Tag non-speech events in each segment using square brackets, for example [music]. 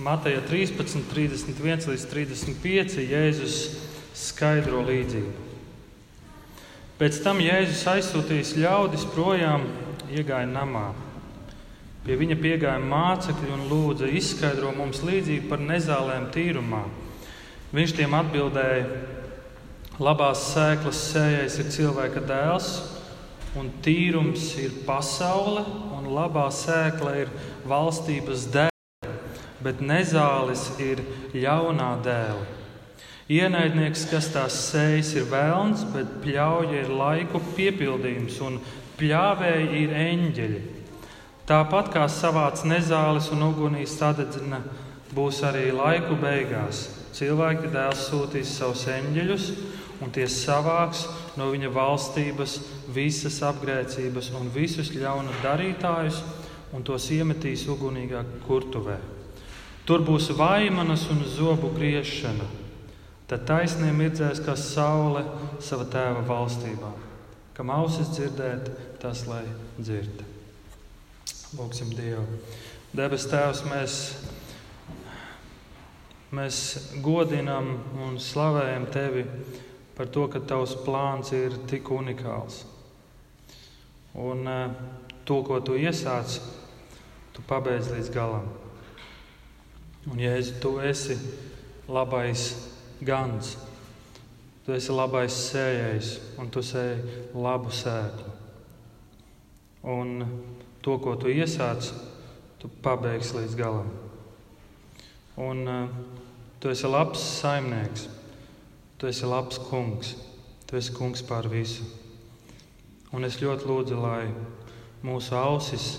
Mateja 13, 31 līdz 35 Jēzus skaidro līdzību. Pēc tam Jēzus aizsūtījis ļaudis projām, iegāja namā. Pie viņa piegāja mācekļi un lūdza izskaidro mums līdzību par nezālēm tīrumā. Viņš tiem atbildēja: Labās sēklas sējais ir cilvēka dēls, un tīrums ir pasaule, un labā sēkla ir valstības dēls bet nezāles ir ļaunā dēla. Ienaidnieks, kas tās sējas, ir vēlns, bet pļauja ir laiku piepildījums, un pļāvēji ir eņģeļi. Tāpat kā savāds nezāles un ugunī sadedzina, būs arī laiku beigās. Cilvēki dēls sūtīs savus eņģeļus, un tie savāks no viņa valstības visas apgrēcības un visus ļaunu darītājus, un tos iemetīs ugunīgā kurtuvē. Tur būs vaimanas un zobu griešana. Tad taisnība mirdzēs kā saule sava tēva valstībā. Kam ausis dzirdēt, tas lai dzird. Lūksim Dievu. Debes Tēvs, mēs, mēs godinam un slavējam Tevi par to, ka Tavs plāns ir tik unikāls. Un eh, to, ko Tu iesāc, Tu pabeidz līdz galam. Un, Jēzu, tu esi labais gans, tu esi labais sējējs, un tu sēji labu sēklu. Un to, ko tu iesāc, tu pabeigsi līdz galam. Un uh, tu esi labs saimnieks, tu esi labs kungs, tu esi kungs pār visu. Un es ļoti lūdzu, lai mūsu ausis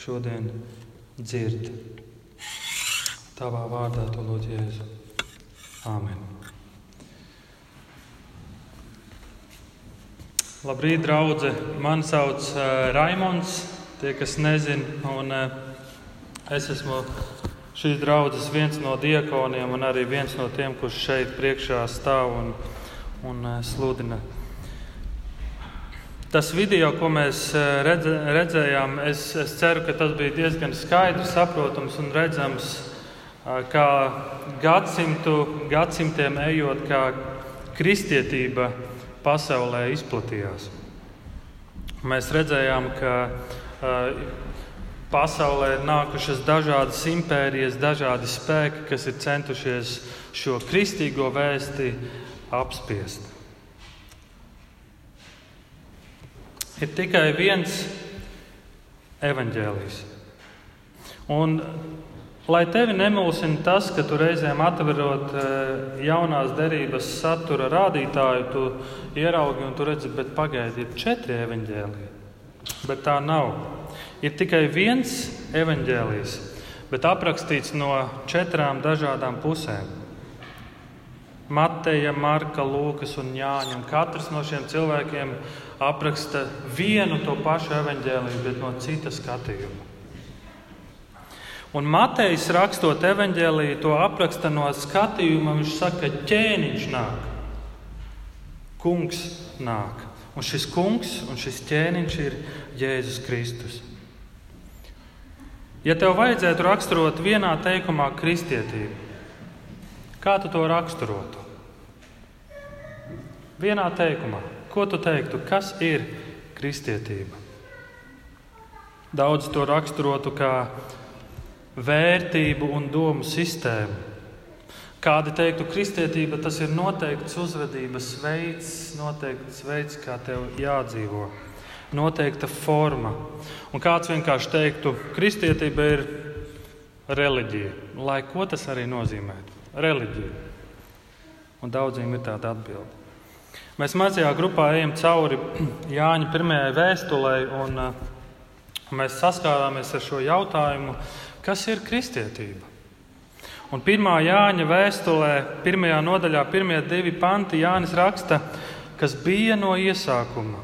šodien dzirdētu. Tavā vārdā to lūdzu Jēzu. Āmen. Labrīt, draugi! Mani sauc uh, Raimons, tie, kas nezina. Un, uh, es esmu šīs draudzes viens no diakoniem un arī viens no tiem, kurš šeit priekšā stāv un, un uh, sludina. Tas video, ko mēs redz, redzējām, es, es ceru, ka tas bija diezgan skaidrs, saprotams un redzams kā gadsimtu, gadsimtiem ejot, kā kristietība pasaulē izplatījās. Mēs redzējām, ka pasaulē ir nākušas dažādas impērijas, dažādi spēki, kas ir centušies šo kristīgo vēsti apspiest. Ir tikai viens evaņģēlijs. Un Lai tevi nemulsina tas, ka tu reizēm atverot eh, jaunās derības satura rādītāju, tu ieraugi un tu redzi, bet pagaidi, ir četri evaņģēliji. Bet tā nav. Ir tikai viens evaņģēlijs, bet aprakstīts no četrām dažādām pusēm. Mateja, Marka, Lūkas un Jāņa. Un katrs no šiem cilvēkiem apraksta vienu to pašu evaņģēliju, bet no cita skatījuma. Un Matejs rakstot evanģēlīju, to apraksta no skatījuma. Viņš saka, ka ķēniņš nāk, kungs nāk. Un šis kungs un šis ķēniņš ir Jēzus Kristus. Ja tev vajadzētu raksturot vienā teikumā kristietību, kā tu to raksturotu? Vienā teikumā, ko tu teiktu, kas ir kristietība? Daudz to raksturotu kā vērtību un domu sistēmu. Kādi teiktu, kristietība tas ir noteikts uzvedības veids, noteikts veids, kā tev jādzīvo, noteikta forma. Un kāds vienkārši teiktu, kristietība ir reliģija, lai ko tas arī nozīmētu. Reliģija. Un daudziem ir tāda atbilde. Mēs mazajā grupā ejam cauri [clears throat] Jāņa pirmajai vēstulē, un uh, mēs saskārāmies ar šo jautājumu, Kas ir kristietība? Un pirmā Jāņa vēstulē, pirmajā nodaļā, pirmie divi panti Jānis raksta, kas bija no iesākuma,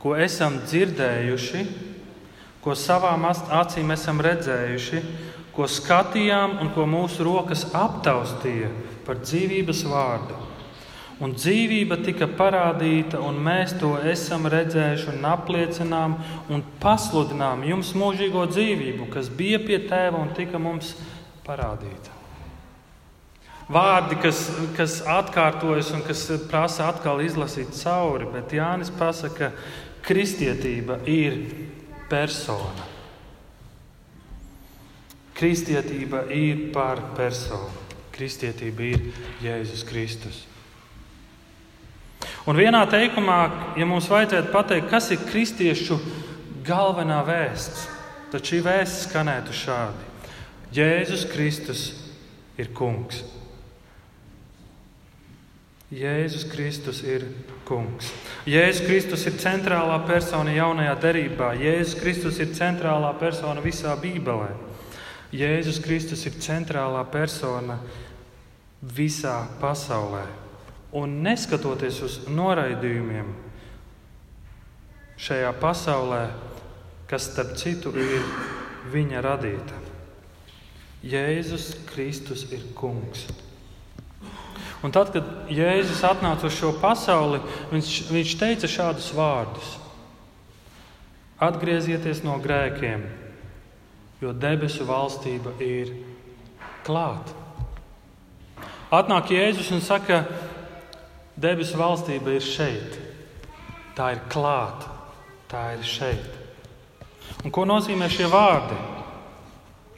ko esam dzirdējuši, ko savām acīm esam redzējuši, ko skatījām un ko mūsu rokas aptaustīja par dzīvības vārdu. Un dzīvība tika parādīta, un mēs to esam redzējuši un apliecinām un pasludinām jums mūžīgo dzīvību, kas bija pie tēva un tika mums parādīta. Vārdi, kas, kas atkārtojas un kas prasa atkal izlasīt cauri, bet Jānis pasaka, ka kristietība ir persona. Kristietība ir par personu. Kristietība ir Jēzus Kristus. Un vienā teikumā, ja mums vajadzētu pateikt, kas ir kristiešu galvenā vēsts, tad šī vēsts skanētu šādi: Jēzus Kristus ir kungs. Jēzus Kristus ir kungs. Jēzus Kristus ir centrālā persona jaunajā derībā. Jēzus Kristus ir centrālā persona visā Bībelē. Jēzus Kristus ir centrālā persona visā pasaulē. Un neskatoties uz noraidījumiem šajā pasaulē, kas starp citu ir viņa radīta, Jēzus Kristus ir kungs. Un tad, kad Jēzus atnāca uz šo pasauli, viņš, viņš teica šādus vārdus: Atgriezieties no grēkiem, jo debesu valstība ir klāta. Atnāk Jēzus un saka, debesu valstība ir šeit. Tā ir klāta, tā ir šeit. Un ko nozīmē šie vārdi?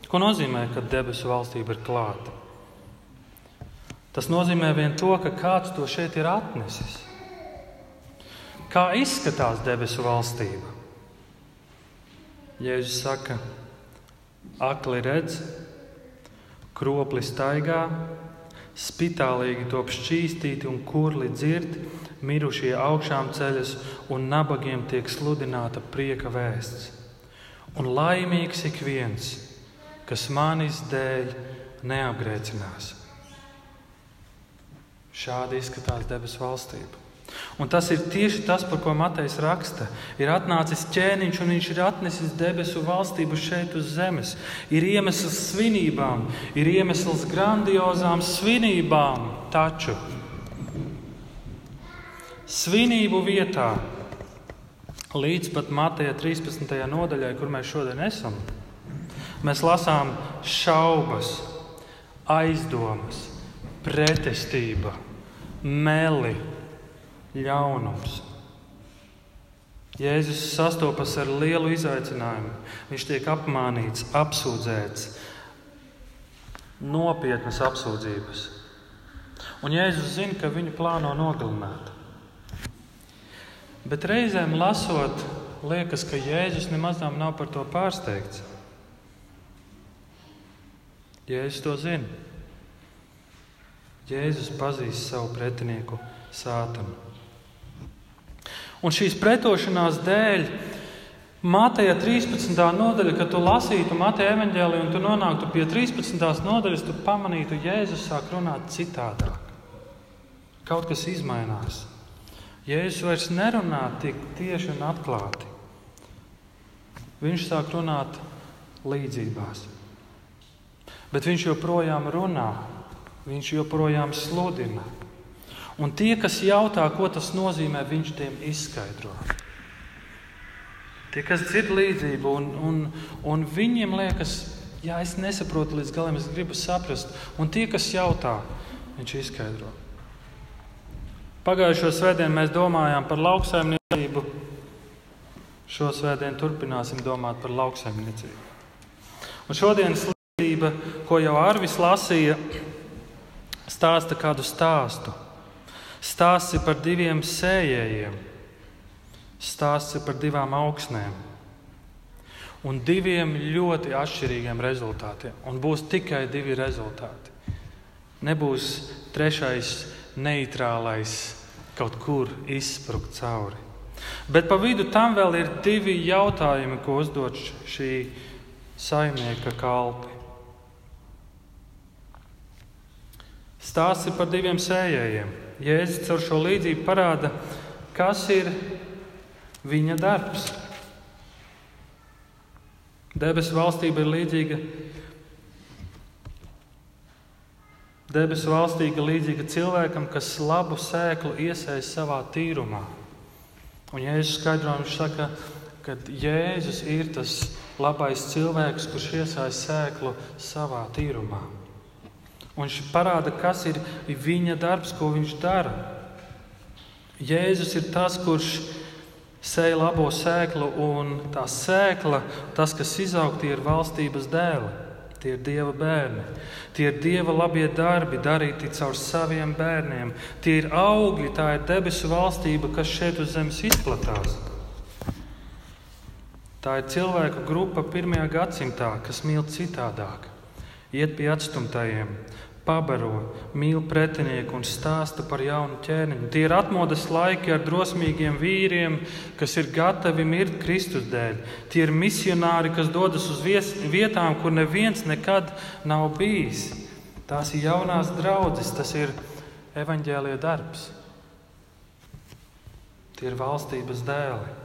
Ko nozīmē, ka debesu valstība ir klāta? Tas nozīmē vien to, ka kāds to šeit ir atnesis. Kā izskatās debesu valstība? Jēzus saka, akli redz, kropli staigā, spitālīgi top šķīstīti un kurli dzird, mirušie augšām ceļas un nabagiem tiek sludināta prieka vēsts. Un laimīgs ik viens, kas manis dēļ neapgrēcinās. Šādi izskatās debesu valstība. Un tas ir tieši tas, par ko Matejs raksta. Ir atnācis ķēniņš, un viņš ir atnesis debesu valstību šeit uz zemes. Ir iemesls svinībām, ir iemesls grandiozām svinībām, taču svinību vietā līdz pat Mateja 13. nodaļai, kur mēs šodien esam, mēs lasām šaubas, aizdomas, pretestība, meli ļaunums. Jēzus sastopas ar lielu izaicinājumu. Viņš tiek apmānīts, apsūdzēts, nopietnas apsūdzības. Un Jēzus zina, ka viņu plāno nogalināt. Bet reizēm lasot, liekas, ka Jēzus nemaz nav par to pārsteigts. Jēzus to zina. Jēzus pazīst savu pretinieku sātanu. Un šīs pretošanās dēļ Mateja 13. nodaļa, kad tu lasītu Mateja evaņģēliju un tu nonāktu pie 13. nodaļas, tu pamanītu, ka Jēzus sāk runāt citādāk. Kaut kas izmainās. Jēzus vairs nerunā tik tieši un atklāti. Viņš sāk runāt līdzībās. Bet viņš joprojām runā, viņš joprojām sludina. Un tie, kas jautā, ko tas nozīmē, viņš tiem izskaidro. Tie, kas dzird līdzību, un, un, un viņiem liekas, ja es nesaprotu līdz galam, es gribu saprast. Un tie, kas jautā, viņš izskaidro. Pagājušo svētdienu mēs domājām par lauksaimniecību. Šo svētdienu turpināsim domāt par lauksaimniecību. Un šodienas līdzība, ko jau Arvis lasīja, stāsta kādu stāstu. Stāsts ir par diviem sējējiem, stāsts ir par divām augsnēm un diviem ļoti atšķirīgiem rezultātiem. Un būs tikai divi rezultāti. Nebūs trešais neitrālais kaut kur izsprukt cauri. Bet pa vidu tam vēl ir divi jautājumi, ko uzdod šī saimnieka kalpi. Stāsts ir par diviem sējējiem. Jēzus ar šo līdzību parāda, kas ir viņa darbs. Debesu valstība ir līdzīga. Debesu valstība līdzīga cilvēkam, kas labu sēklu iesaist savā tīrumā. Un Jēzus skaidro, viņš saka, ka Jēzus ir tas labais cilvēks, kurš iesaist sēklu savā tīrumā. Un viņš parāda, kas ir viņa darbs, ko viņš dara. Jēzus ir tas, kurš sēja labo sēklu, un tā sēkla, tas, kas izaug, tie ir valstības dēli. Tie ir Dieva bērni. Tie ir Dieva labie darbi, darīti caur saviem bērniem. Tie ir augļi, tā ir debesu valstība, kas šeit uz zemes izplatās. Tā ir cilvēku grupa pirmajā gadsimtā, kas mīl citādāk, iet pie atstumtajiem, pabaro, mīl pretinieku un stāsta par jaunu ķēniņu. Tie ir atmodas laiki ar drosmīgiem vīriem, kas ir gatavi mirt Kristus dēļ. Tie ir misionāri, kas dodas uz vietām, kur neviens nekad nav bijis. Tās ir jaunās draudzes, tas ir evaņģēlie darbs. Tie ir valstības dēli.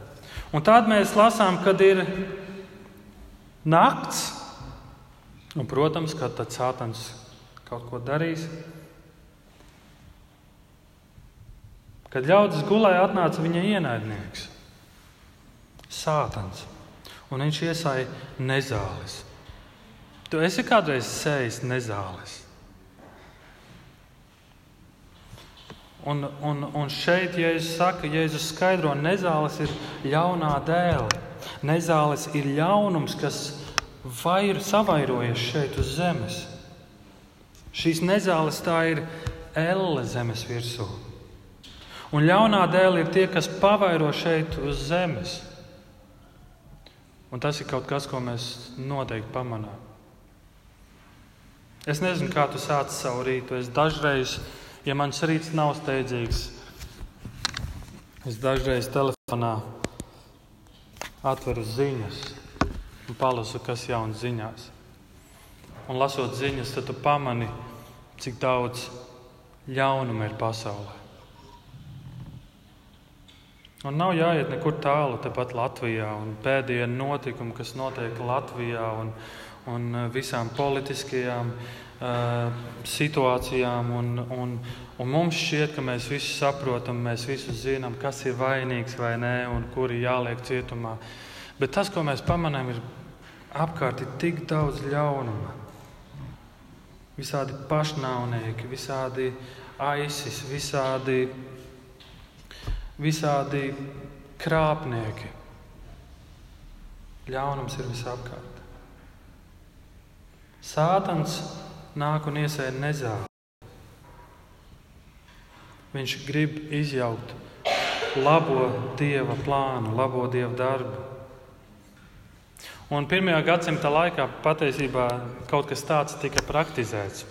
Un tad mēs lasām, kad ir nakts, un, protams, kad tad sātans kaut ko darīs. Kad ļaudis gulēja, atnāca viņa ienaidnieks, Sātans, un viņš iesāja nezāles. Tu esi kādreiz sējis nezāles. Un, un, un šeit, Jēzus saka, Jēzus skaidro, nezāles ir ļaunā dēle. Nezāles ir ļaunums, kas vair, savairojas šeit uz zemes. Šīs nezāles tā ir elle zemes virsū. Un ļaunā dēļ ir tie, kas pavairo šeit uz zemes. Un tas ir kaut kas, ko mēs noteikti pamanām. Es nezinu, kā tu sāc savu rītu. Es dažreiz, ja mans rīts nav steidzīgs, es dažreiz telefonā atveru ziņas un palasu, kas jauns ziņās. Un lasot ziņas, tad tu pamani, cik daudz ļaunuma ir pasaulē. Un nav jāiet nekur tālu, tepat Latvijā. Pēdējie notikumi, kas notiek Latvijā, un, un uh, visām politiskajām uh, situācijām. Un, un, un mums šķiet, ka mēs visi saprotam, mēs visi zinām, kas ir vainīgs vai nē, un kuri jāliek cietumā. Bet tas, ko mēs pamanām, ir apkārt ir tik daudz ļaunuma visādi pašnāvnieki, visādi aisis, visādi, visādi krāpnieki. Ļaunums ir visapkārt. Sātans nāk un iesēja nezāli. Viņš grib izjaukt labo dieva plānu, labo dieva darbu. Un pirmajā gadsimta laikā patiesībā kaut kas tāds tika praktizēts.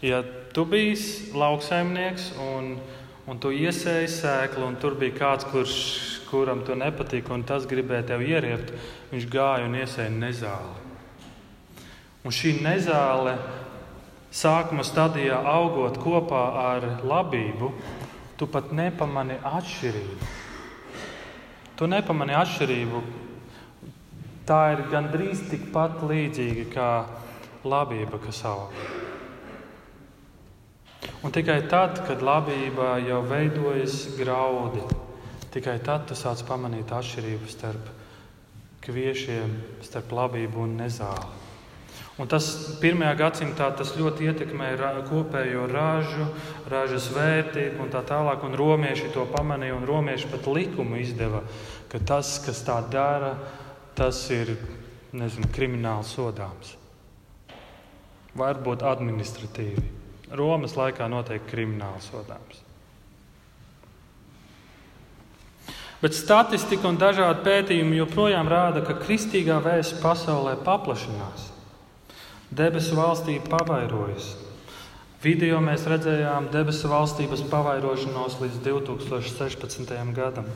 Ja tu biji lauksaimnieks un, un tu iesēji sēklu, un tur bija kāds, kurš, kuram tu nepatika, un tas gribēja tevi ieriept, viņš gāja un iesēja nezāli. Un šī nezāle sākuma stadijā augot kopā ar labību, tu pat nepamani atšķirību. Tu nepamani atšķirību Tā ir gandrīz tikpat līdzīga kā labība, kas aug. Un tikai tad, kad labība jau veidojas graudi, tikai tad tu sāc pamanīt atšķirību starp kviešiem, starp labību un nezāli. Un tas pirmajā gadsimtā tas ļoti ietekmēja kopējo ražu, ražas vērtību un tā tālāk. Un romieši to pamanīja, un romieši pat likumu izdeva, ka tas, kas tā dara, tas ir nezinu, krimināli sodāms. Varbūt administratīvi. Romas laikā noteikti krimināli sodāms. Bet statistika un dažādi pētījumi joprojām rāda, ka kristīgā vēsts pasaulē paplašinās. Debesu valstība pavairojas. Video mēs redzējām debesu valstības pavairošanos līdz 2016. gadam.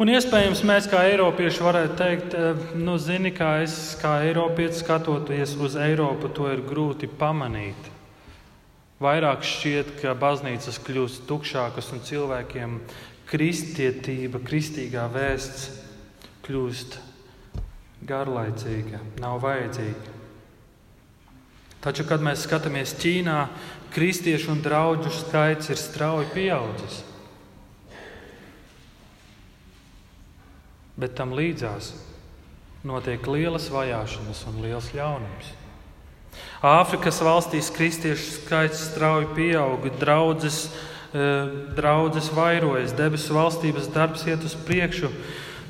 Un iespējams, mēs kā Eiropieši varētu teikt, eh, nu, zini, kā es kā Eiropietis skatoties uz Eiropu, to ir grūti pamanīt. Vairāk šķiet, ka baznīcas kļūst tukšākas un cilvēkiem kristietība, kristīgā vēsts kļūst garlaicīga, nav vajadzīga. Taču, kad mēs skatāmies Ķīnā, kristiešu un draugu skaits ir strauji pieaudzis. Bet tam līdzās notiek lielas vajāšanas un liels ļaunums. Āfrikas valstīs kristiešu skaits strauji pieaug, draudzes, eh, draudzes vairojas, debesu valstības darbs iet uz priekšu,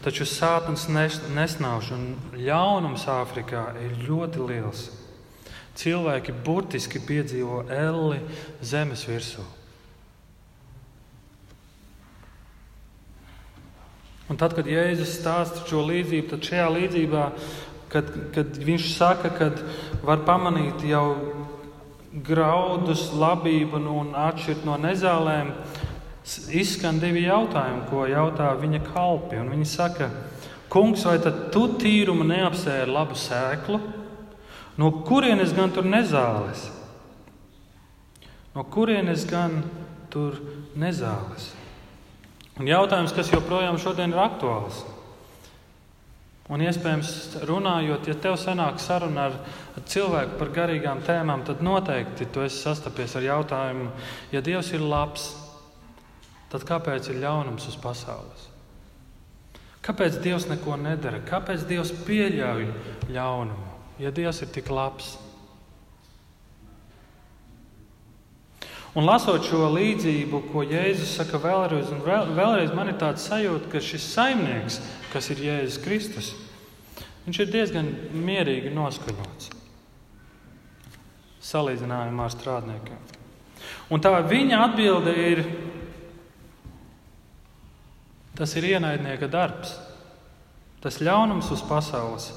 taču sāpes nesnauž un ļaunums Āfrikā ir ļoti liels. Cilvēki burtiski piedzīvo elli zemes virsū. Un tad, kad Jēzus stāsta šo līdzību, tad šajā līdzībā, kad, kad viņš saka, ka var pamanīt jau graudus, labību un atšķirt no nezālēm, izskan divi jautājumi, ko jautā viņa kalpi. Viņi saka, Kungs, vai tad tu tīrumu neapsēji ar labu sēklu? No kurienes gan tur nezāles? No kurienes gan tur nezāles? Un jautājums, kas joprojām šodien ir aktuāls. Un iespējams, runājot, ja tev sanāk saruna ar, cilvēku par garīgām tēmām, tad noteikti tu esi sastapies ar jautājumu, ja Dievs ir labs, tad kāpēc ir ļaunums uz pasaules? Kāpēc Dievs neko nedara? Kāpēc Dievs pieļauj ļaunumu, ja Dievs ir tik labs? Un lasot šo līdzību, ko Jēzus saka vēlreiz, un vēl, vēlreiz man ir tāds sajūta, ka šis saimnieks, kas ir Jēzus Kristus, viņš ir diezgan mierīgi noskaņots salīdzinājumā ar strādniekiem. Un tā viņa atbilde ir, tas ir ienaidnieka darbs, tas ļaunums uz pasaules,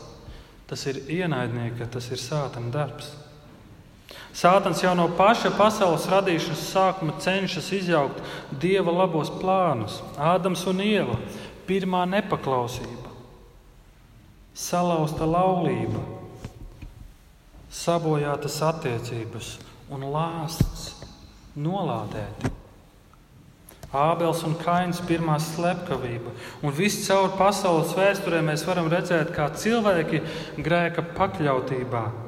tas ir ienaidnieka, tas ir sātana darbs. Sātans jau no paša pasaules radīšanas sākuma cenšas izjaukt dieva labos plānus. Ādams un Ieva - pirmā nepaklausība, salauzta laulība, sabojātas attiecības un lāsts nolādēti. Ābels un Kains pirmā slepkavība. Un viss caur pasaules vēsturē mēs varam redzēt, kā cilvēki grēka pakļautībā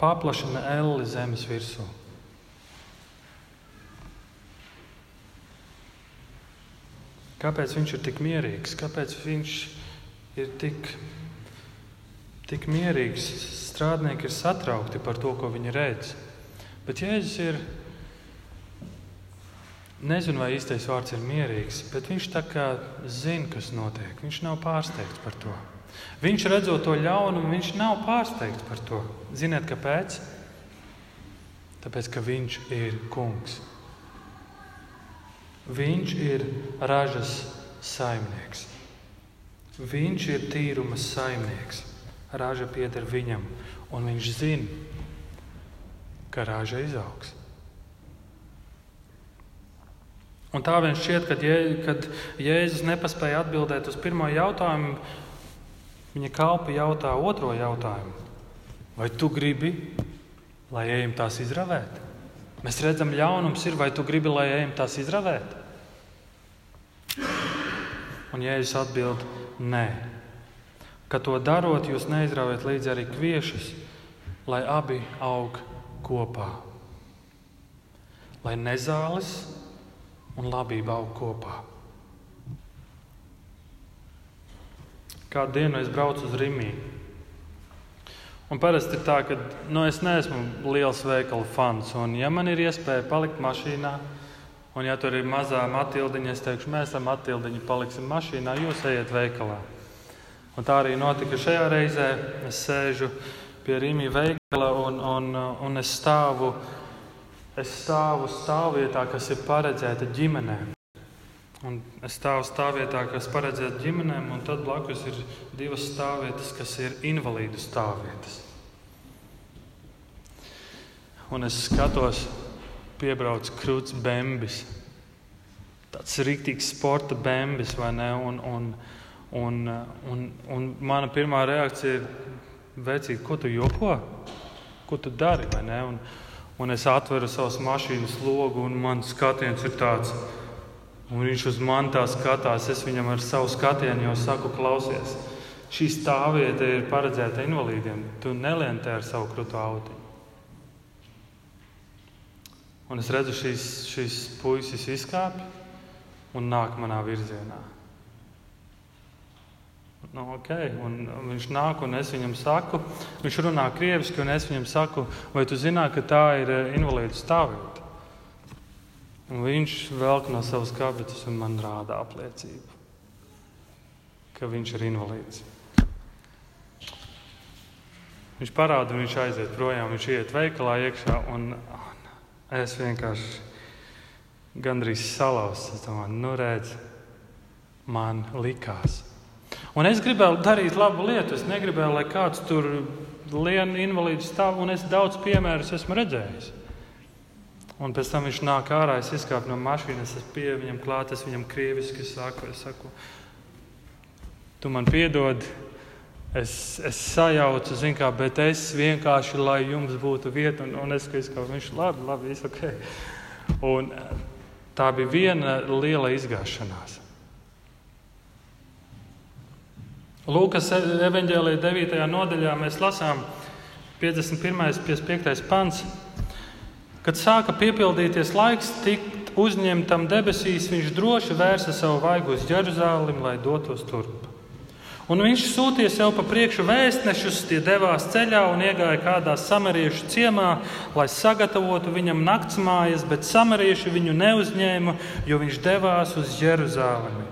paplašina elli zemes virsū. Kāpēc viņš ir tik mierīgs? Kāpēc viņš ir tik, tik mierīgs? Strādnieki ir satraukti par to, ko viņi redz. Bet Jēzus ir, nezinu, vai īstais vārds ir mierīgs, bet viņš tā kā zina, kas notiek. Viņš nav pārsteigts par to. Viņš redzot to ļaunumu, viņš nav pārsteigts par to. Ziniet, kāpēc? Tāpēc, ka viņš ir kungs. Viņš ir ražas saimnieks. Viņš ir tīruma saimnieks. Raža pieder viņam, un viņš zina, ka raža izaugs. Un tā vien šķiet, kad Jēzus nepaspēja atbildēt uz pirmo jautājumu, Viņa kalpa jautā otro jautājumu. Vai tu gribi, lai ejam tās izravēt? Mēs redzam, ļaunums ir, vai tu gribi, lai ejam tās izravēt? Un Jēzus atbild, nē. Ka to darot, jūs neizraujat līdzi arī kviešus, lai abi aug kopā. Lai nezāles un labība aug kopā. Kādu dienu es braucu uz Rīgiju. Un parasti ir tā, ka nu, es neesmu liels veikalu fans. Un, ja man ir iespēja palikt mašīnā, un ja tur ir mazā matildiņa, es teikšu, mēs ar matildiņu paliksim mašīnā, jūs ejiet veikalā. Un tā arī notika šajā reizē. Es sēžu pie Rīgā veikala un, un, un es stāvu, es stāvu stāvvietā, kas ir paredzēta ģimenēm. Un es stāvu stāvvietā, kas paredzēta ģimenēm, un tad blakus ir divas stāvvietas, kas ir invalīdu stāvvietas. Un es skatos, piebrauc krūts bembis. Tāds rīktīgs sporta bembis, vai ne? Un, un, un, un, un mana pirmā reakcija ir, vecīt, ko tu joko? Ko tu dari? Un, un es atveru savas mašīnas logu, un mans skatiens ir tāds Un viņš uz mani tā skatās, es viņam ar savu skatienu jau saku, klausies, šī stāvvieta ir paredzēta invalīdiem. Tu nelientē ar savu krūtu autiņu. Un es redzu, šīs, šīs puisis izkāpj un nāk manā virzienā. Nu, okay. un viņš nāk un es viņam saku, viņš runā krieviski, un es viņam saku, vai tu zināji, ka tā ir eh, invalīdu stāvvieta? Un viņš velk no savas kabatas un man rāda apliecību, ka viņš ir invalīds. Viņš parāda, un viņš aiziet projām. Viņš iet veikalā iekšā, un es vienkārši gandrīz salauztu. Es domāju, nu redz, man likās. Un es gribēju darīt labu lietu. Es negribēju, lai kāds tur lien invalīdu stāv, un es daudz piemērus esmu redzējis. Un pēc tam viņš nāk ārā, es izkāpu no mašīnas, es pie viņam klāt, es viņam krieviski saku, es saku, tu man piedod, es, es sajaucu, zin kā, bet es vienkārši, lai jums būtu vieta, un, un es skatos, viņš labi, labi, viss ok. Un tā bija viena liela izgāšanās. Lūkas evanģēlīja 9. nodaļā mēs lasām 51. un 55. pants. Kad sāka piepildīties laiks, tikt uzņemtam debesīs, viņš droši vērsa savu vaigu uz Jeruzalem, lai dotos turp. Un viņš sūtīja sev pa priekšu vēstnešus, tie devās ceļā un iegāja kādā samariešu ciemā, lai sagatavotu viņam naktsmājas, bet samarieši viņu neuzņēma, jo viņš devās uz Jeruzalemi.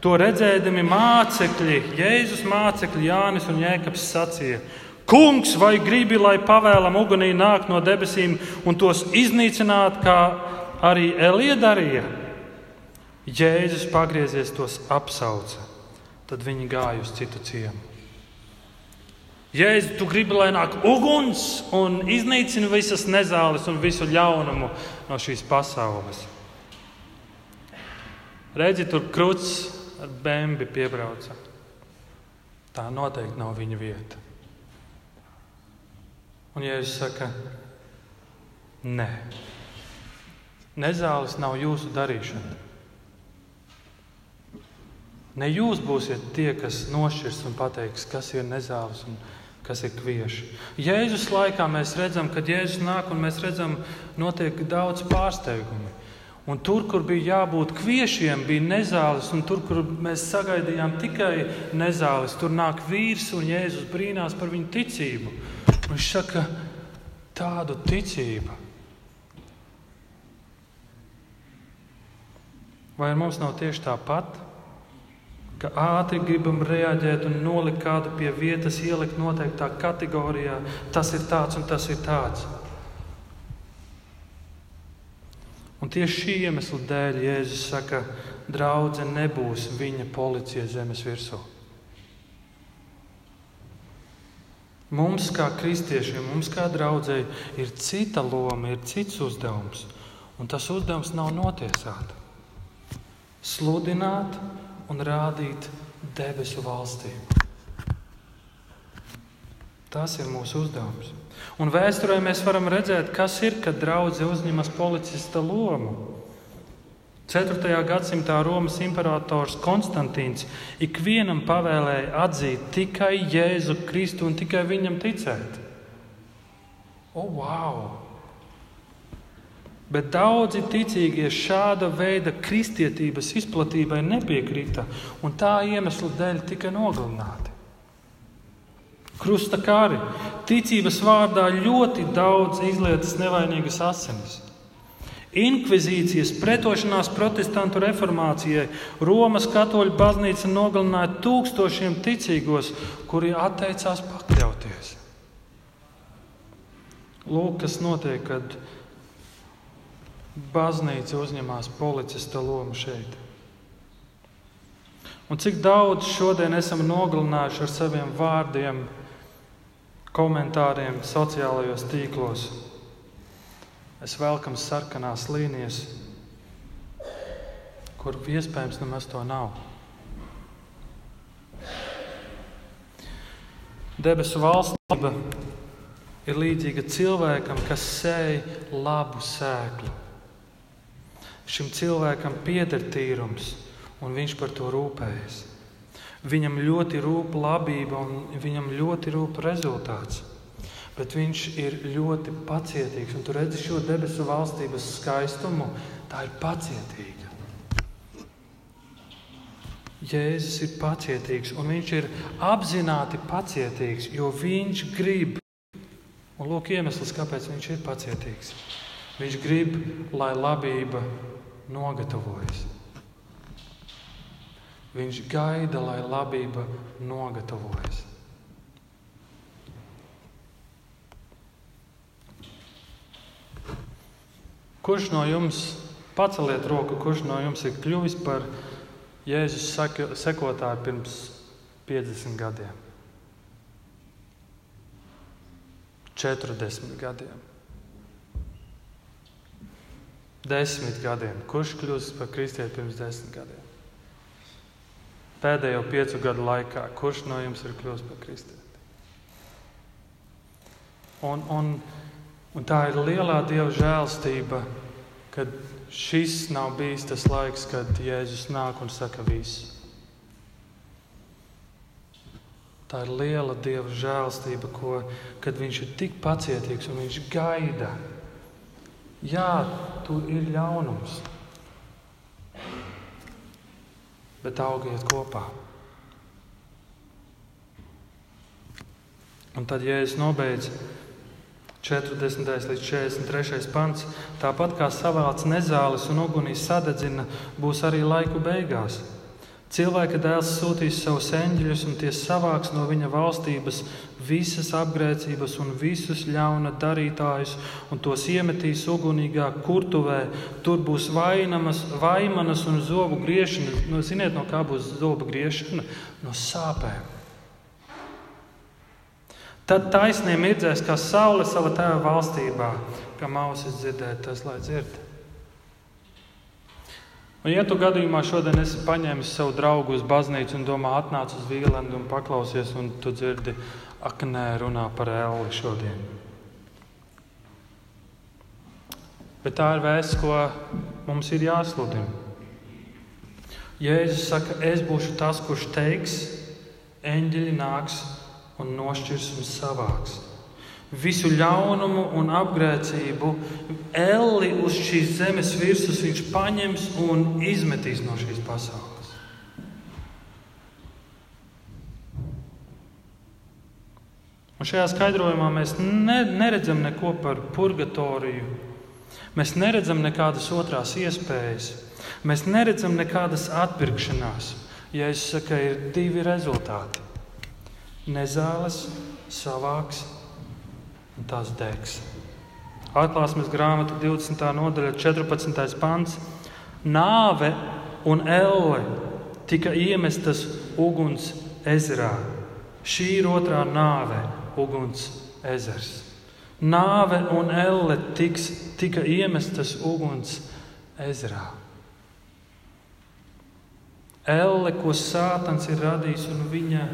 To redzēdami mācekļi, Jēzus mācekļi Jānis un Jēkabs sacīja: Kungs, vai gribi, lai pavēlam ugunī nāk no debesīm un tos iznīcināt, kā arī Elija darīja? Jēzus pagriezies tos apsauca, tad viņi gāja uz citu ciemu. Jēzu, tu gribi, lai nāk uguns un iznīcina visas nezāles un visu ļaunumu no šīs pasaules. Redzi, tur krūts ar bēnbi piebrauca. Tā noteikti nav viņa vieta. Un Jēzus saka, nē, nezāles nav jūsu darīšana. Ne jūs būsiet tie, kas nošķirs un pateiks, kas ir nezāles un kas ir kvieši. Jēzus laikā mēs redzam, kad Jēzus nāk un mēs redzam, notiek daudz pārsteigumu. Un tur, kur bija jābūt kviešiem, bija nezāles, un tur, kur mēs sagaidījām tikai nezāles, tur nāk vīrs un Jēzus brīnās par viņu ticību. Viņš saka, tādu ticību. Vai mums nav tieši tāpat? Ka ātri gribam reaģēt un nolikt kādu pie vietas, ielikt noteiktā kategorijā. Tas ir tāds un tas ir tāds. Un tieši šī iemesla dēļ Jēzus saka, draudzene nebūs viņa policija zemes virsū. Mums, kā kristiešiem, mums kā draudzēji, ir cita loma, ir cits uzdevums. Un tas uzdevums nav notiesāt, sludināt un rādīt debesu valstību. Tas ir mūsu uzdevums. Un vēsturē mēs varam redzēt, kas ir, kad draudzene uzņemas policista lomu. 4. gadsimtā Romas imperators Konstantīns ikvienam pavēlēja atzīt tikai Jēzu Kristu un tikai viņam ticēt. O, oh, wow! Bet daudzi ticīgie šāda veida kristietības izplatībai nepiekrita, un tā iemesla dēļ tika nogalināti. Krusta kari, ticības vārdā ļoti daudz izlietas nevainīgas asinis. Inkvizīcijas pretošanās protestantu reformācijai Romas katoļu baznīca nogalināja tūkstošiem ticīgos, kuri atteicās pakļauties. Lūk, kas notiek, kad baznīca uzņemās policista lomu šeit. Un cik daudz šodien esam nogalinājuši ar saviem vārdiem, komentāriem sociālajos tīklos Mēs velkam sarkanās līnijas, kur iespējams nemaz to nav. Debesu valstība ir līdzīga cilvēkam, kas sēž labu sēklu. Šim cilvēkam pieder tīrums, un viņš par to rūpējas. Viņam ļoti rūp labība, un viņam ļoti rūp rezultāts bet viņš ir ļoti pacietīgs. Un tu redzi šo debesu valstības skaistumu, tā ir pacietīga. Jēzus ir pacietīgs, un viņš ir apzināti pacietīgs, jo viņš grib. Un lūk, iemesls, kāpēc viņš ir pacietīgs. Viņš grib, lai labība nogatavojas. Viņš gaida, lai labība nogatavojas. Kurš no jums, paceliet roku, kurš no jums ir kļuvis par Jēzus sekotāju pirms 50 gadiem, 40 gadiem, 10 gadiem? Kurš kļūs par kristieti pirms 10 gadiem? Pēdējo piecu gadu laikā, kurš no jums ir kļuvis par kristieti? Un, un Un tā ir lielā Dieva žēlstība, ka šis nav bijis tas laiks, kad Jēzus nāk un saka visu. Tā ir liela Dieva žēlstība, ko, kad Viņš ir tik pacietīgs un Viņš gaida. Jā, tur ir ļaunums, bet augiet kopā. Un tad, ja es nobeidzu 40. līdz 43. pants. Tāpat kā savāds nezāles un ugunīs sadedzina, būs arī laiku beigās. Cilvēka dēls sūtīs savus eņģeļus, un tie savāks no viņa valstības visas apgrēcības un visus ļauna darītājus, un tos iemetīs ugunīgā kurtuvē. Tur būs vainamas, vaimanas un zobu griešana. Nu, ziniet, no kā būs zobu griešana? No sāpēm. Tad taisnība mirdzēs kā saule savā tēva valstībā, kā mausis dzirdēt, tas lai dzird. Un, ja tu gadījumā šodien esi paņēmis savu draugu uz baznīcu un domā, atnāc uz vīlendu un paklausies, un tu dzirdi, ak, nē, runā par elli šodien. Bet tā ir vēsts, ko mums ir jāsludina. Jēzus saka, es būšu tas, kurš teiks, eņģeļi nāks un nošķirs un savāks. Visu ļaunumu un apgrēcību, elli uz šīs zemes virsmas viņš paņems un izmetīs no šīs pasaules. Un šajā skaidrojumā mēs ne, neredzam neko par purgatoriju. Mēs neredzam nekādas otrās iespējas. Mēs neredzam nekādas atpirkšanās. Ja es saku, ir divi rezultāti nezāles, savāks un tās degs. Atklāsmes grāmata 20. nodaļa, 14. pants. Nāve un elle tika iemestas uguns ezerā. Šī ir otrā nāve, uguns ezers. Nāve un elle tiks, tika iemestas uguns ezerā. Elle, ko Sātans ir radījis, un viņa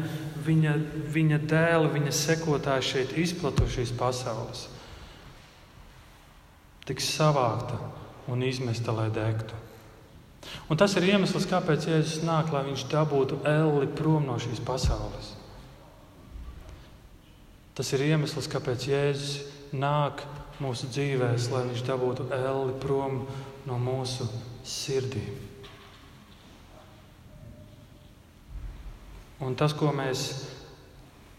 viņa, viņa dēli, viņa sekotāji šeit izplatušīs pasaules, tiks savākta un izmesta, lai degtu. Un tas ir iemesls, kāpēc Jēzus nāk, lai viņš dabūtu elli prom no šīs pasaules. Tas ir iemesls, kāpēc Jēzus nāk mūsu dzīvēm, lai viņš dabūtu elli prom no mūsu sirdīm. Un tas, ko mēs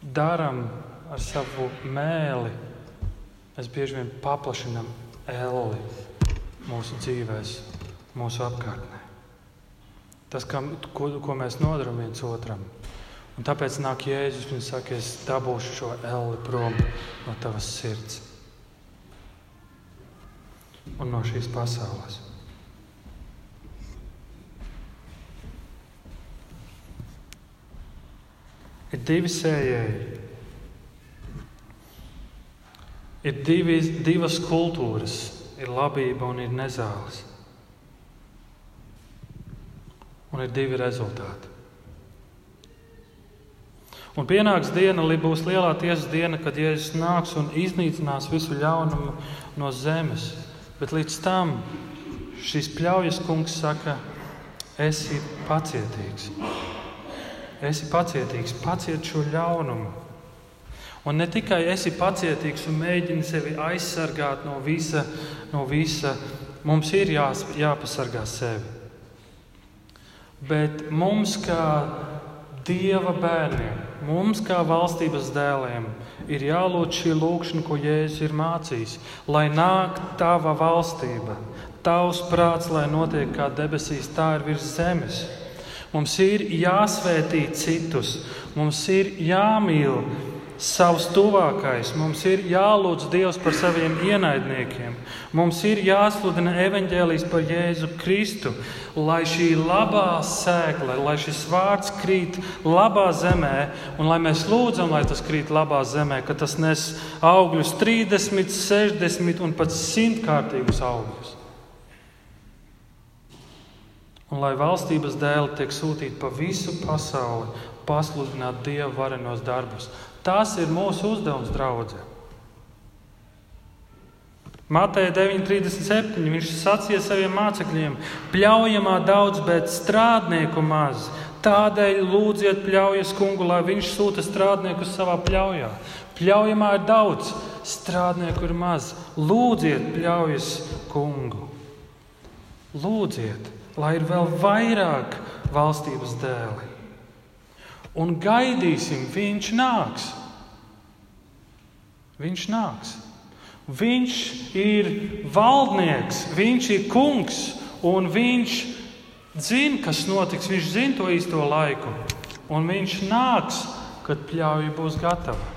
darām ar savu mēli, mēs bieži vien paplašinām elli mūsu dzīvēm, mūsu apkārtnē. Tas, ka, ko, ko mēs nodaram viens otram. Un tāpēc nāk Jēzus un saka, es dabūšu šo elli prom no tavas sirds un no šīs pasaules. Ir divi sējēji. Ir divi, divas kultūras, ir labība un ir nezāles. Un ir divi rezultāti. Un pienāks diena, kad būs lielā tiesas diena, kad Jēzus nāks un iznīcinās visu ļaunumu no zemes. Bet līdz tam šis pļaujas kungs saka, esi pacietīgs esi pacietīgs, paciet šo ļaunumu. Un ne tikai esi pacietīgs un mēģini sevi aizsargāt no visa, no visa mums ir jās, jāpasargā sevi. Bet mums, kā Dieva bērniem, mums, kā valstības dēliem, ir jālūdz šī lūkšana, ko Jēzus ir mācījis. Lai nāk tava valstība, tavs prāts, lai notiek kā debesīs, tā ir virs zemes. Mums ir jāsvētī citus, mums ir jāmīl savs tuvākais. Mums ir jālūdz Dievs par saviem ienaidniekiem. Mums ir jāsludina evaņģēlijas par Jēzu Kristu, lai šī labā sēkla, lai šis vārds krīt labā zemē, un lai mēs lūdzam, lai tas krīt labā zemē, ka tas nes augļus 30, 60 un pat 100 kārtīgus augļus. Un lai valstības dēli tiek sūtīti pa visu pasauli, pasludināt Dieva varenos darbus. Tas ir mūsu uzdevums, draugi. Mateja 9,37. Viņš sacīja saviem mācekļiem: Pļaujamā daudz, bet strādnieku maz. Tādēļ lūdziet pļaujas kungu, lai viņš sūta strādniekus savā pļaujā. Pļaujamā ir daudz, strādnieku ir maz. Lūdziet pļaujas kungu. Lūdziet, lai ir vēl vairāk valstības dēli un gaidīsim, viņš nāks. Viņš nāks. Viņš ir valdnieks, viņš ir kungs, un viņš zina, kas notiks. Viņš zina to īsto laiku, un viņš nāks, kad pļauja būs gatava.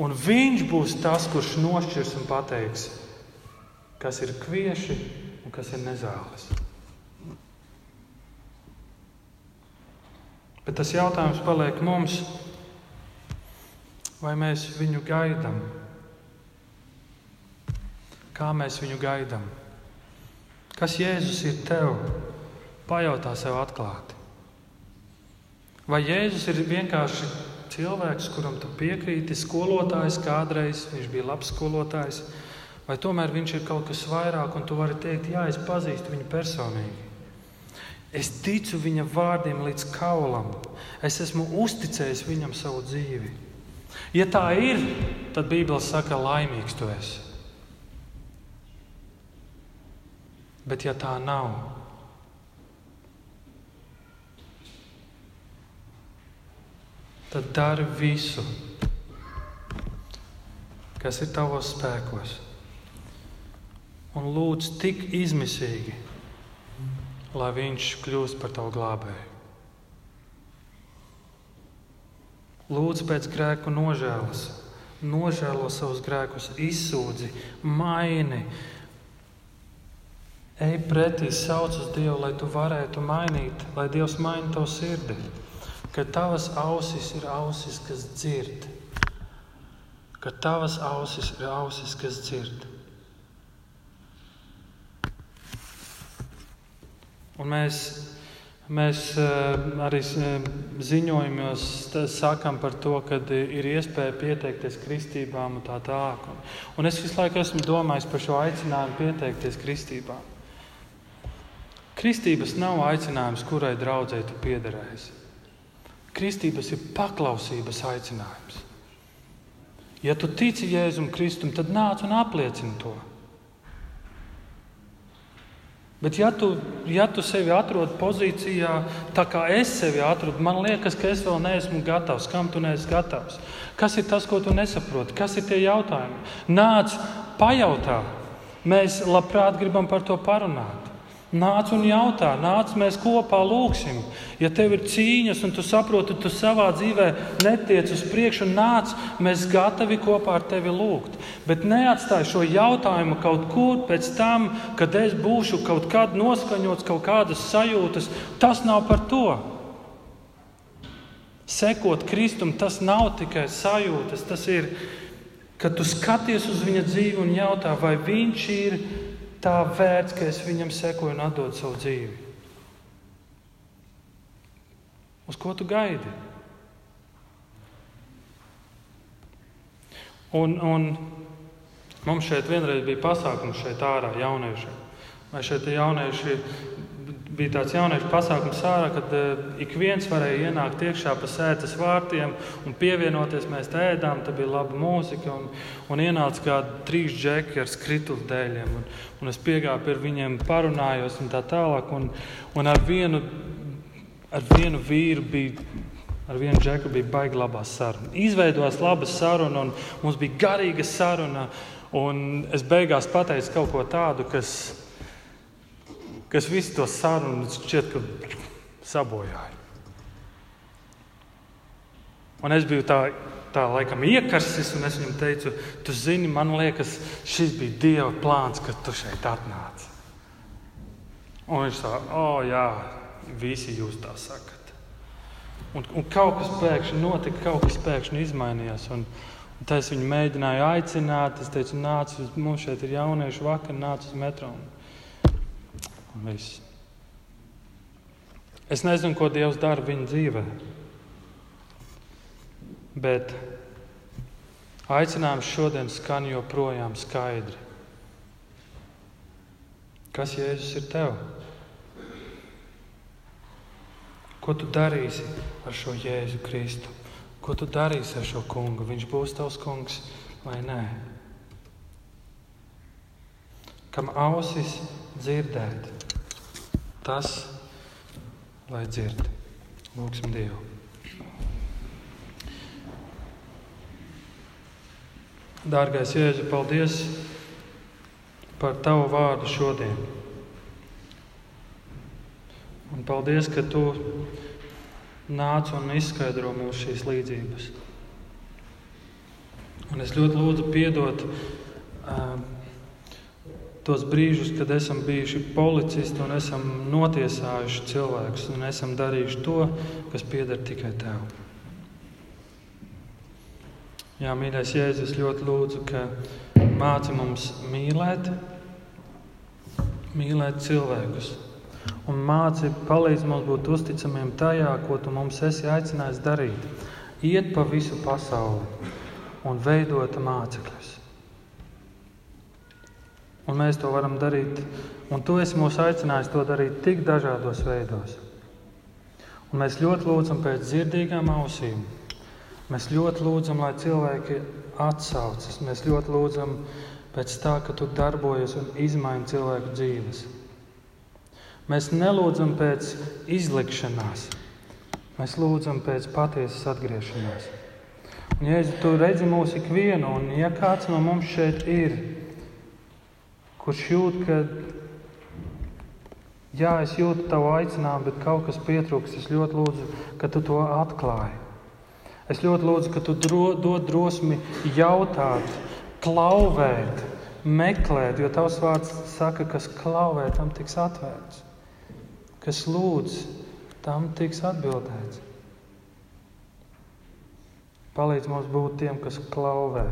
Un viņš būs tas, kurš nošķirs un pateiks, kas ir kvieši un kas ir nezāles. Bet tas jautājums paliek mums, vai mēs viņu gaidām? Kā mēs viņu gaidām? Kas Jēzus ir tev? Pajautā sev atklāti. Vai Jēzus ir vienkārši cilvēks, kuram tu piekrīti, skolotājs kādreiz, viņš bija labs skolotājs, vai tomēr viņš ir kaut kas vairāk, un tu vari teikt, jā, es pazīstu viņu personīgi. Es ticu viņa vārdiem līdz kaulam. Es esmu uzticējis viņam savu dzīvi. Ja tā ir, tad Bībele saka, laimīgs tu esi. Bet ja tā nav, tad dari visu, kas ir tavos spēkos. Un lūdz tik izmisīgi lai viņš kļūst par tavu glābēju. Lūdzu pēc grēku nožēlas, nožēlo savus grēkus, izsūdzi, maini. Ej pretī, sauc uz Dievu, lai tu varētu mainīt, lai Dievs maina tavu sirdi. Ka tavas ausis ir ausis, kas dzird. Ka tavas ausis ir ausis, kas dzird. Un mēs, mēs eh, arī eh, ziņojumos sakām par to, ka ir iespēja pieteikties kristībām un tā tālāk. Un es visu laiku esmu domājis par šo aicinājumu pieteikties kristībām. Kristības nav aicinājums, kurai draudzēji tu piederēsi. Kristības ir paklausības aicinājums. Ja tu tici Jēzum Kristum, tad nāc un apliecini to. Bet, ja tu, ja tu sevi atrod pozīcijā, tā kā es sevi atrodu, man liekas, ka es vēl neesmu gatavs. Kam tu neesi gatavs? Kas ir tas, ko tu nesaproti? Kas ir tie jautājumi? Nāc, pajautā. Mēs labprāt gribam par to parunāt. Nāc un jautā, nāc, mēs kopā lūgsim. Ja tev ir cīņas, un tu saproti, tu savā dzīvē netiec uz priekšu, nāc, mēs gatavi kopā ar tevi lūgt. Bet neatstāj šo jautājumu kaut kur pēc tam, kad es būšu kaut kad noskaņots, kaut kādas sajūtas. Tas nav par to. Sekot Kristum, tas nav tikai sajūtas, tas ir, kad tu skaties uz viņa dzīvi un jautā, vai viņš ir tā vērts, ka es viņam sekoju un atdodu savu dzīvi. Uz ko tu gaidi? Un, un mums šeit vienreiz bija pasākums šeit ārā jauniešiem. Vai šeit jaunieši bija tāds jauniešu pasākums ārā, kad uh, ik viens varēja ienākt iekšā pa sēdes vārtiem un pievienoties. Mēs ēdām, tā bija laba mūzika. Un, un ienāca kādi trīs džeki ar skrituļu dēļiem. Un, un es piegāju pie viņiem, parunājos un tā tālāk. Un, un ar, vienu, ar vienu vīru bija. Ar vienu džeku bija baigta labā saruna. Izveidojās laba saruna, un mums bija garīga saruna. Un es beigās pateicu kaut ko tādu, kas kas visu to sarunu šķiet, ka sabojāja. Un es biju tā, tā laikam iekarsis, un es viņam teicu, tu zini, man liekas, šis bija Dieva plāns, ka tu šeit atnāc. Un viņš tā, oh, jā, visi jūs tā sakat. Un, un kaut kas pēkšņi notika, kaut kas pēkšņi izmainījās. Un, un tā es viņu mēģināju aicināt. Es teicu, nāc, mums šeit ir jaunieši vakar, nāc uz metronu. Viss. Es nezinu, ko Dievs dara viņa dzīvē. Bet aicinājums šodien skan joprojām skaidri. Kas Jēzus ir tev? Ko tu darīsi ar šo Jēzu Kristu? Ko tu darīsi ar šo kungu? Viņš būs tavs kungs vai nē? Kam ausis dzirdēt, tas, lai dzird. Lūksim Dievu. Dārgais Jēzu, paldies par Tavu vārdu šodien. Un paldies, ka Tu nāc un izskaidro mums šīs līdzības. Un es ļoti lūdzu piedot tos brīžus, kad esam bijuši policisti un esam notiesājuši cilvēkus un esam darījuši to, kas pieder tikai tev. Jā, mīļais Jēzus, ļoti lūdzu, ka māci mums mīlēt, mīlēt cilvēkus. Un māci palīdz mums būt uzticamiem tajā, ko tu mums esi aicinājis darīt. Iet pa visu pasauli un veidot mācekļus. Un mēs to varam darīt. Un tu esi mūs aicinājis to darīt tik dažādos veidos. Un mēs ļoti lūdzam pēc dzirdīgām ausīm. Mēs ļoti lūdzam, lai cilvēki atsaucas. Mēs ļoti lūdzam pēc tā, ka tu darbojies un izmaini cilvēku dzīves. Mēs nelūdzam pēc izlikšanās, mēs lūdzam pēc patiesas atgriešanās. Un, ja tu redzi mūsu ikvienu, un ja kāds no mums šeit ir, kurš jūt, ka jā, es jūtu tavu aicinājumu, bet kaut kas pietrūkst. Es ļoti lūdzu, ka tu to atklāji. Es ļoti lūdzu, ka tu dro, dod drosmi jautāt, klauvēt, meklēt, jo tavs vārds saka, kas klauvē, tam tiks atvērts. Kas lūdz, tam tiks atbildēts. Palīdz mums būt tiem, kas klauvē.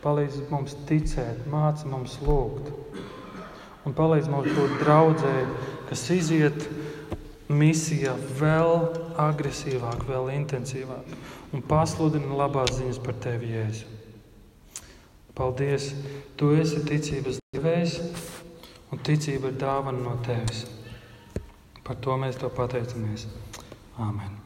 Palīdz mums ticēt, māci mums lūgt. Un palīdz mums būt draudzēji, kas iziet misijā vēl agresīvāk, vēl intensīvāk un pasludina labās ziņas par tevi, Jēzu. Paldies! Tu esi ticības devējs, un ticība ir dāvana no tevis. Par to mēs to pateicamies. Āmen!